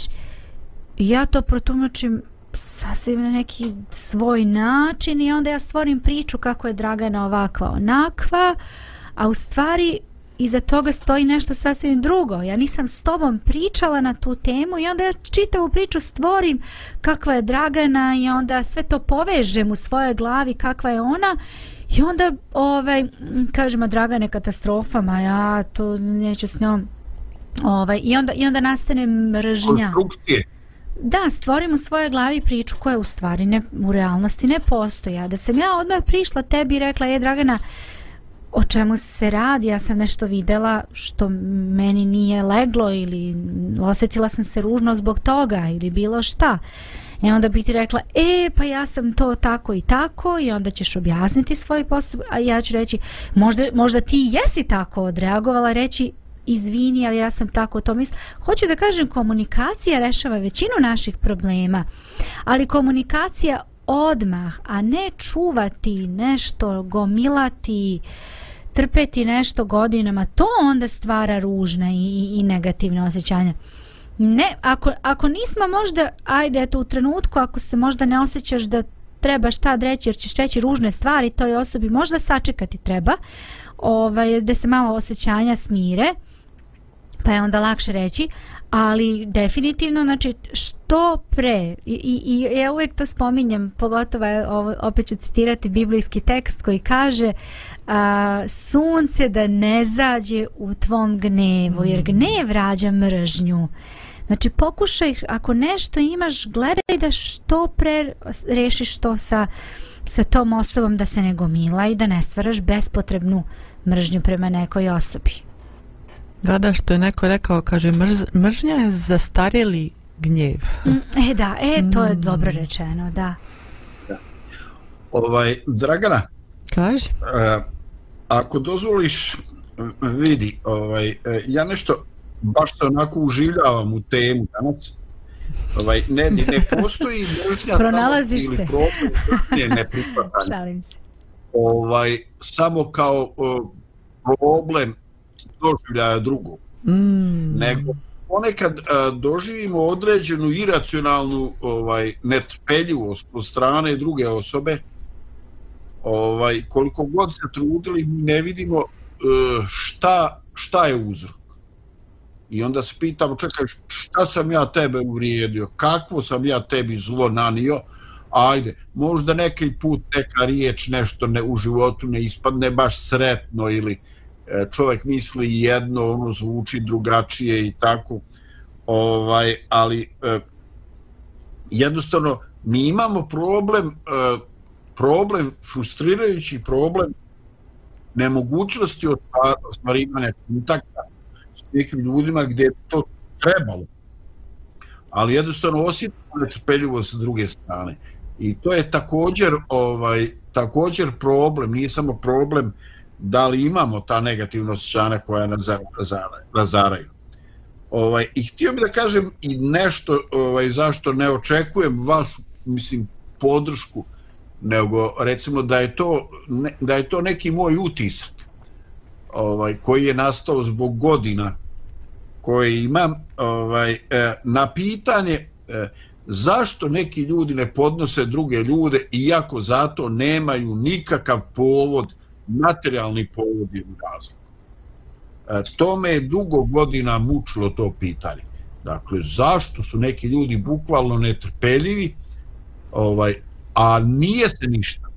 ja to protumačim sasvim na neki svoj način i onda ja stvorim priču kako je Dragana ovakva onakva a u stvari iza toga stoji nešto sasvim drugo. Ja nisam s tobom pričala na tu temu i onda ja čitavu priču stvorim kakva je Dragana i onda sve to povežem u svojoj glavi kakva je ona I onda, ovaj, kažemo, Dragane katastrofa, ma ja to neću s njom. Ovaj, i, onda, I onda nastane mržnja. Konstrukcije. Da, stvorim u svojoj glavi priču koja u stvari ne, u realnosti ne postoja. Da sam ja odmah prišla tebi i rekla, je Dragana, o čemu se radi, ja sam nešto videla što meni nije leglo ili osjetila sam se ružno zbog toga ili bilo šta. I onda bi ti rekla, e, pa ja sam to tako i tako i onda ćeš objasniti svoj postup, a ja ću reći, možda, možda ti jesi tako odreagovala, reći, izvini, ali ja sam tako to mislim. Hoću da kažem, komunikacija rešava većinu naših problema, ali komunikacija odmah, a ne čuvati nešto, gomilati, trpeti nešto godinama, to onda stvara ružne i, i negativne osjećanja. Ne, ako, ako nismo možda, ajde, eto, u trenutku, ako se možda ne osjećaš da trebaš tad reći, jer ćeš reći ružne stvari, toj osobi možda sačekati treba, ovaj, da se malo osjećanja smire, pa je onda lakše reći, ali definitivno, znači, što pre, i, i, i ja uvijek to spominjem, pogotovo, ovo, opet ću citirati biblijski tekst koji kaže, a, sunce da ne zađe u tvom gnevu, jer gnev rađa mržnju. Znači pokušaj, ako nešto imaš, gledaj da što pre rešiš to sa sa tom osobom da se ne gomila i da ne stvaraš bespotrebnu mržnju prema nekoj osobi. Da, da, što je neko rekao, kaže, mrz, mržnja je zastarjeli gnjev. Mm, e da, e, to je mm. dobro rečeno, da. Ovaj, Dragana, Kaže. Uh, ako dozvoliš, vidi, ovaj, uh, ja nešto baš se onako uživljavam u temu danas. Ovaj, ne, ne postoji mržnja Pronalaziš se. Problem, ne, ne Šalim se. Ovaj, samo kao uh, problem doživljaja drugog. Mm. Nego, ponekad uh, doživimo određenu iracionalnu ovaj, netrpeljivost od strane druge osobe, ovaj koliko god se trudili ne vidimo uh, šta šta je uzrok i onda se pitam, čekaj šta sam ja tebe uvrijedio? Kakvo sam ja tebi zlo nanio? Ajde možda neki put neka riječ nešto ne u životu ne ispadne baš sretno ili e, čovjek misli jedno ono zvuči drugačije i tako. Ovaj ali e, jednostavno mi imamo problem e, problem, frustrirajući problem nemogućnosti ostvarivanja kontakta s nekim ljudima gdje je to trebalo. Ali jednostavno osjetimo netrpeljivo sa druge strane. I to je također ovaj također problem, nije samo problem da li imamo ta negativna osjećanja koja nas razaraju. Ovaj, I htio bih da kažem i nešto ovaj, zašto ne očekujem vašu mislim, podršku nego recimo da je to ne, da je to neki moj utisak ovaj koji je nastao zbog godina koje imam ovaj e, na pitanje e, zašto neki ljudi ne podnose druge ljude iako zato nemaju nikakav povod materijalni povod ili razlog? E, to me je dugo godina mučilo to pitanje. Dakle zašto su neki ljudi bukvalno netrpeljivi ovaj a nije se ništa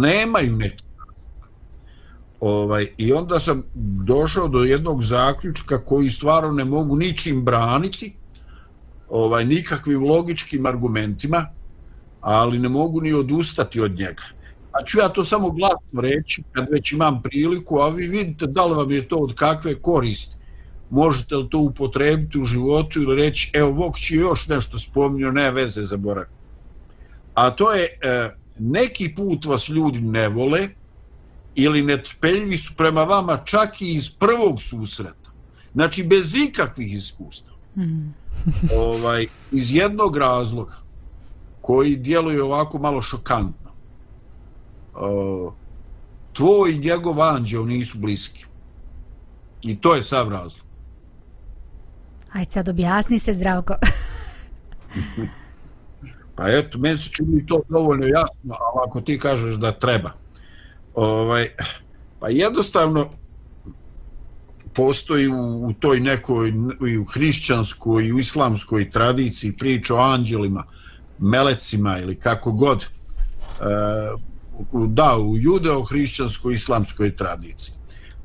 nemaju neki ovaj i onda sam došao do jednog zaključka koji stvarno ne mogu ničim braniti ovaj nikakvim logičkim argumentima ali ne mogu ni odustati od njega. A ću ja to samo glasno reći kad već imam priliku a vi vidite da li vam je to od kakve koristi. Možete li to upotrebiti u životu ili reći evo Vokć je još nešto spomnio, ne veze zaboravim a to je e, neki put vas ljudi ne vole ili netrpeljivi su prema vama čak i iz prvog susreta. Znači, bez ikakvih iskustva. Mm. ovaj, iz jednog razloga koji djeluje ovako malo šokantno. O, tvoj i njegov anđeo nisu bliski. I to je sav razlog. Ajde sad objasni se, zdravko. Pa eto, meni se čini to dovoljno jasno, ali ako ti kažeš da treba. Ovaj, pa jednostavno postoji u, u toj nekoj i u hrišćanskoj i u islamskoj tradiciji priča o anđelima, melecima ili kako god. E, da, u judeo-hrišćanskoj islamskoj tradiciji.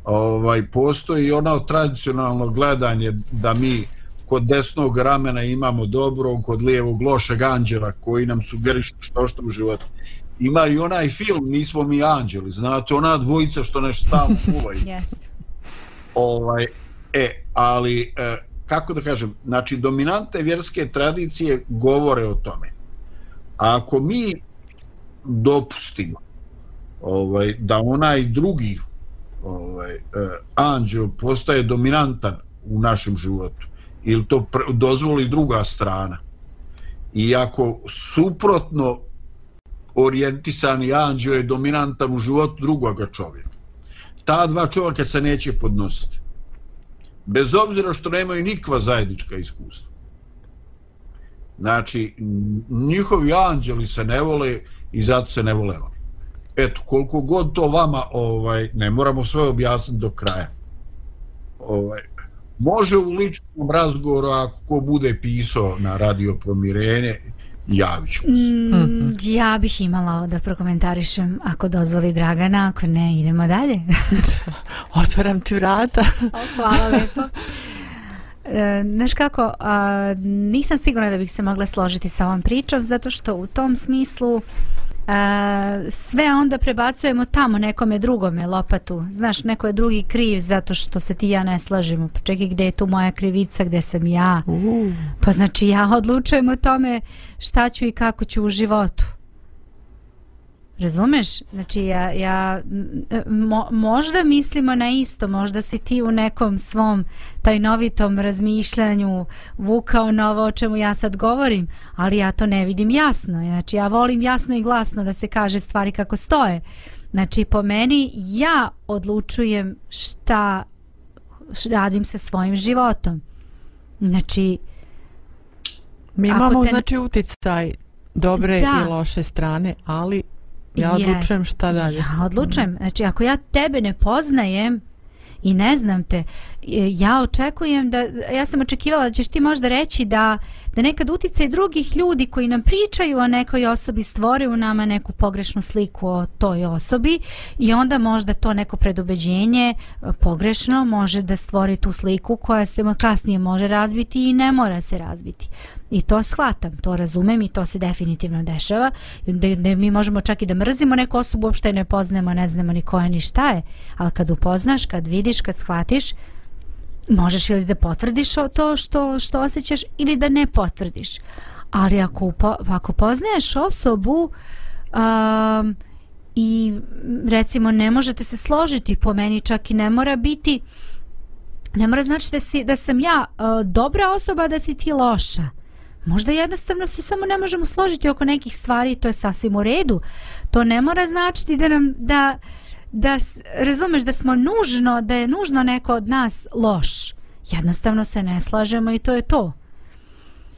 Ovaj, postoji ono tradicionalno gledanje da mi kod desnog ramena imamo dobro, kod lijevog lošeg anđela koji nam sugerišu što što u životu. Ima i onaj film Nismo mi anđeli, znate, ona dvojica što nešto stavno kuvaju. Jeste. ovaj, e, ali, e, kako da kažem, znači, dominante vjerske tradicije govore o tome. A ako mi dopustimo ovaj, da onaj drugi ovaj, e, anđel postaje dominantan u našem životu, ili to dozvoli druga strana. I ako suprotno orijentisani anđeo je dominantan u životu drugoga čovjeka, ta dva čovjeka se neće podnositi. Bez obzira što nemaju nikva zajednička iskustva. Znači, njihovi anđeli se ne vole i zato se ne vole oni. Eto, koliko god to vama, ovaj, ne moramo sve objasniti do kraja. Ovaj, može u ličnom razgovoru ako ko bude pisao na radio promirenje javit ću mm, ja bih imala da prokomentarišem ako dozvoli Dragana ako ne idemo dalje. Otvaram ti vrata. Hvala lepo E, znaš kako, a, nisam sigurna da bih se mogla složiti sa ovom pričom, zato što u tom smislu sve onda prebacujemo tamo nekome drugome lopatu. Znaš, neko je drugi kriv zato što se ti i ja ne slažemo. Pa čekaj, gde je tu moja krivica, gde sam ja? Uh. Pa znači ja odlučujem o tome šta ću i kako ću u životu. Razumeš? Znači ja, ja mo, možda mislimo na isto, možda si ti u nekom svom tajnovitom razmišljanju vukao na ovo o čemu ja sad govorim, ali ja to ne vidim jasno. Znači ja volim jasno i glasno da se kaže stvari kako stoje. Znači po meni ja odlučujem šta radim sa svojim životom. Znači mi imamo te... znači uticaj dobre da. i loše strane, ali Ja odlučujem šta dalje. Ja odlučujem. Znači, ako ja tebe ne poznajem i ne znam te, ja očekujem da, ja sam očekivala da ćeš ti možda reći da, da nekad utjecaj drugih ljudi koji nam pričaju o nekoj osobi stvore u nama neku pogrešnu sliku o toj osobi i onda možda to neko predubeđenje e, pogrešno može da stvori tu sliku koja se kasnije može razbiti i ne mora se razbiti. I to shvatam, to razumem i to se definitivno dešava. Da, da mi možemo čak i da mrzimo neku osobu, uopšte ne poznajemo, ne znamo ni koja ni šta je. Ali kad upoznaš, kad vidiš, kad shvatiš, možeš ili da potvrdiš to što, što osjećaš ili da ne potvrdiš. Ali ako, upo, ako poznaješ osobu um, i recimo ne možete se složiti po meni čak i ne mora biti ne mora znači da, si, da sam ja uh, dobra osoba da si ti loša Možda jednostavno se samo ne možemo složiti oko nekih stvari to je sasvim u redu. To ne mora značiti da nam da, da razumeš da smo nužno, da je nužno neko od nas loš. Jednostavno se ne slažemo i to je to.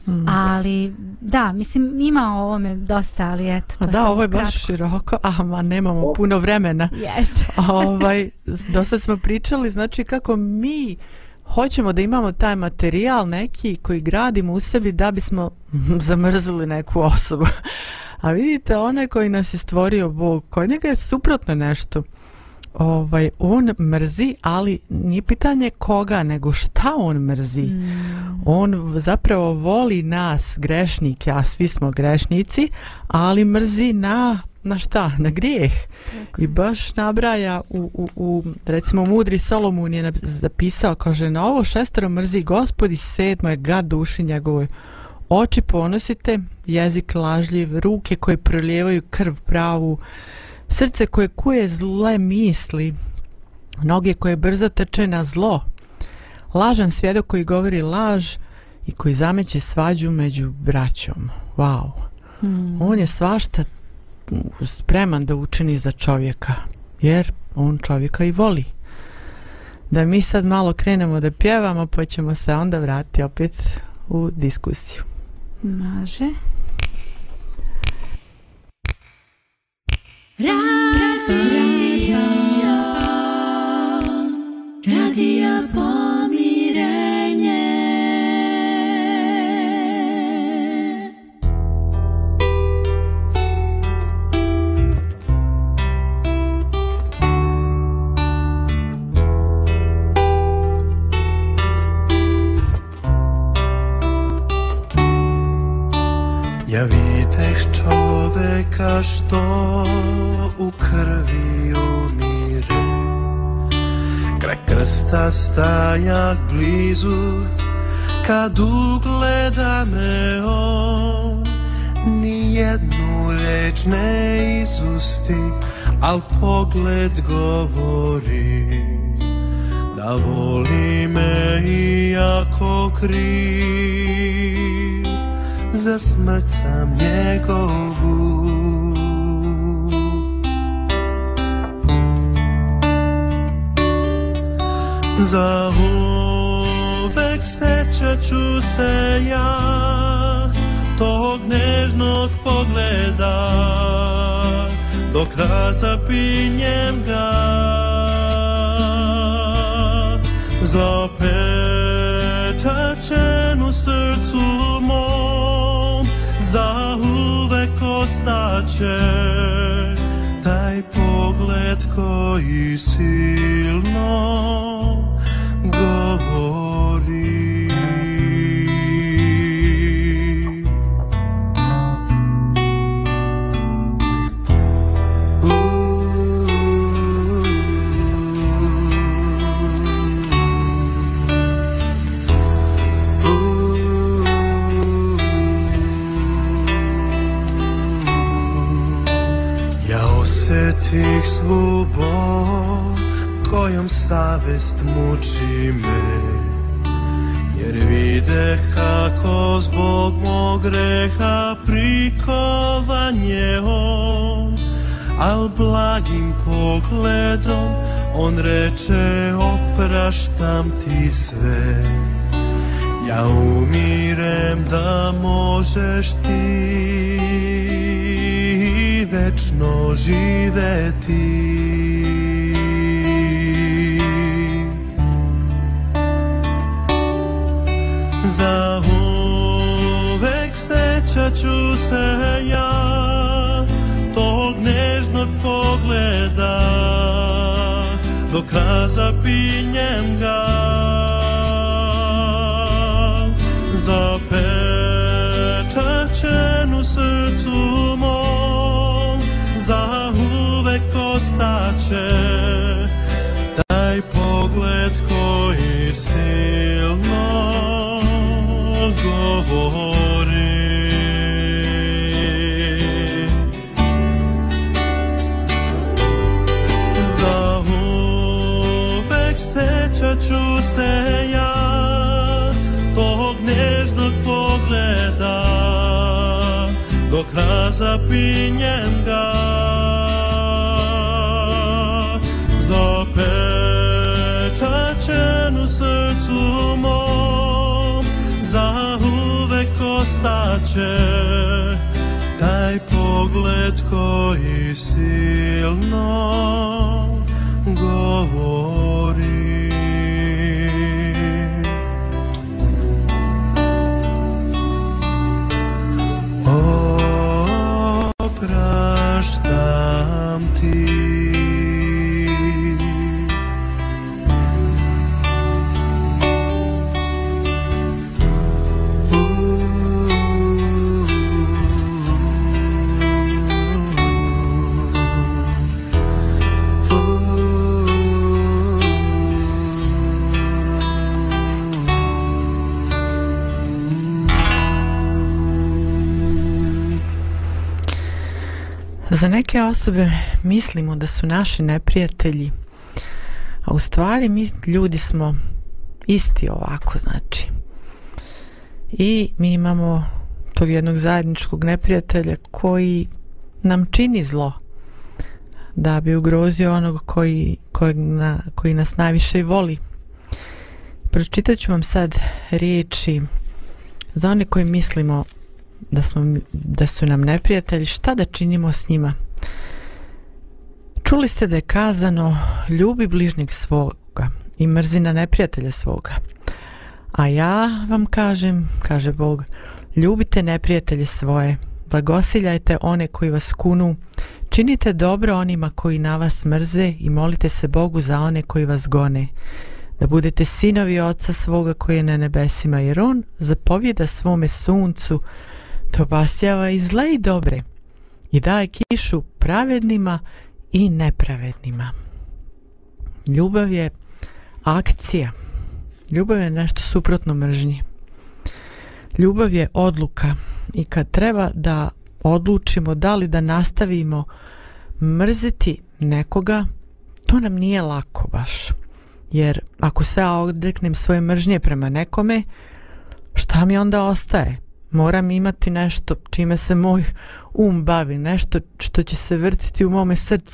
Mm. Ali, da, mislim, ima o ovome dosta, ali eto, to Da, ovo je kratko. baš široko, a ma nemamo puno vremena. Jeste. ovaj, dosta smo pričali, znači kako mi hoćemo da imamo taj materijal neki koji gradimo u sebi da bismo zamrzili neku osobu. A vidite, onaj koji nas je stvorio Bog, kod njega je suprotno nešto. Ovaj, on mrzi, ali nije pitanje koga, nego šta on mrzi. Mm. On zapravo voli nas, grešnike, a svi smo grešnici, ali mrzi na na šta? Na grijeh. Tako. I baš nabraja u, u, u, recimo, mudri Solomun je zapisao, kaže, na ovo šestero mrzi gospodi sedmo je gad duši njegovoj. Oči ponosite, jezik lažljiv, ruke koje prolijevaju krv pravu, srce koje kuje zle misli, noge koje brzo trče na zlo, lažan svjedok koji govori laž i koji zameće svađu među braćom. Wow. Hmm. On je svašta spreman da učini za čovjeka, jer on čovjeka i voli. Da mi sad malo krenemo da pjevamo, pa ćemo se onda vratiti opet u diskusiju. Može. Radio, radio, radio, Ja čoveka što u krvi umire. Kraj krsta stajak blizu Kad ugleda me on Nijednu reč ne izusti Al pogled govori Da voli me iako kriv za smrt sam njegovu. Za uvek sećat ću se ja Tog nežnog pogleda. Dok razapinjem ga Zapečačen u srcu moj za uvek ostaće taj pogled koji silno govori. Osjetih svu bol kojom savest muči me. Jer vide kako zbog mog greha prikovan je on Al blagim pogledom on reče opraštam ti sve Ja umirem da možeš ti večno živeti. Za uvek sećat ću se ja Tog nežnog pogleda. Dok razapinjem ga. Zapečačen u srcu moj Za uvek ostaće. Taj pogled koji silno govori. Za uvek sećat ću se ja Tog nežnog pogleda. Dok razapinjem ga će Taj pogled koji silno govori. Za neke osobe mislimo da su naši neprijatelji, a u stvari mi ljudi smo isti ovako, znači. I mi imamo tog jednog zajedničkog neprijatelja koji nam čini zlo da bi ugrozio onog koji, koji, na, koji nas najviše i voli. Pročitat ću vam sad riječi za one koji mislimo da, smo, da su nam neprijatelji, šta da činimo s njima? Čuli ste da je kazano ljubi bližnjeg svoga i mrzi na neprijatelja svoga. A ja vam kažem, kaže Bog, ljubite neprijatelje svoje, blagosiljajte one koji vas kunu, činite dobro onima koji na vas mrze i molite se Bogu za one koji vas gone, da budete sinovi oca svoga koji je na nebesima, jer on zapovjeda svome suncu to basjava i zle i dobre i daje kišu pravednima i nepravednima. Ljubav je akcija. Ljubav je nešto suprotno mržnji. Ljubav je odluka i kad treba da odlučimo da li da nastavimo mrziti nekoga, to nam nije lako baš. Jer ako se ja odreknem svoje mržnje prema nekome, šta mi onda ostaje? Moram imati nešto čime se moj um bavi, nešto što će se vrtiti u mome srcu.